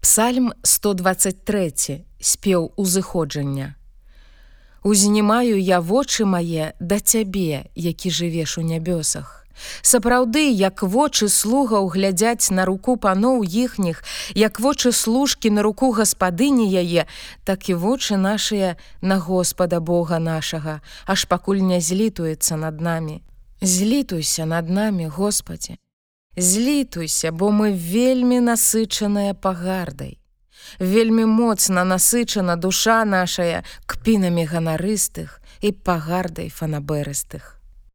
Псальм 123 спеў узыходжання. Узнімаю я вочы мае да цябе, які жывеш у нябёсах. Сапраўды, як вочы слугаў глядзяць на руку паноў іхніх, як вочы служкі на руку гаспадыні яе, так і вочы нашыя на Господа Бога нашага, аж пакуль не злітуецца над намі. Злітуйся над намі, Господі. Злітуйся, бо мы вельмі насычаныя пагардай. Вельмі моцна насычана душа нашая кпінамі ганарыстых і пагардай фанаберыстых.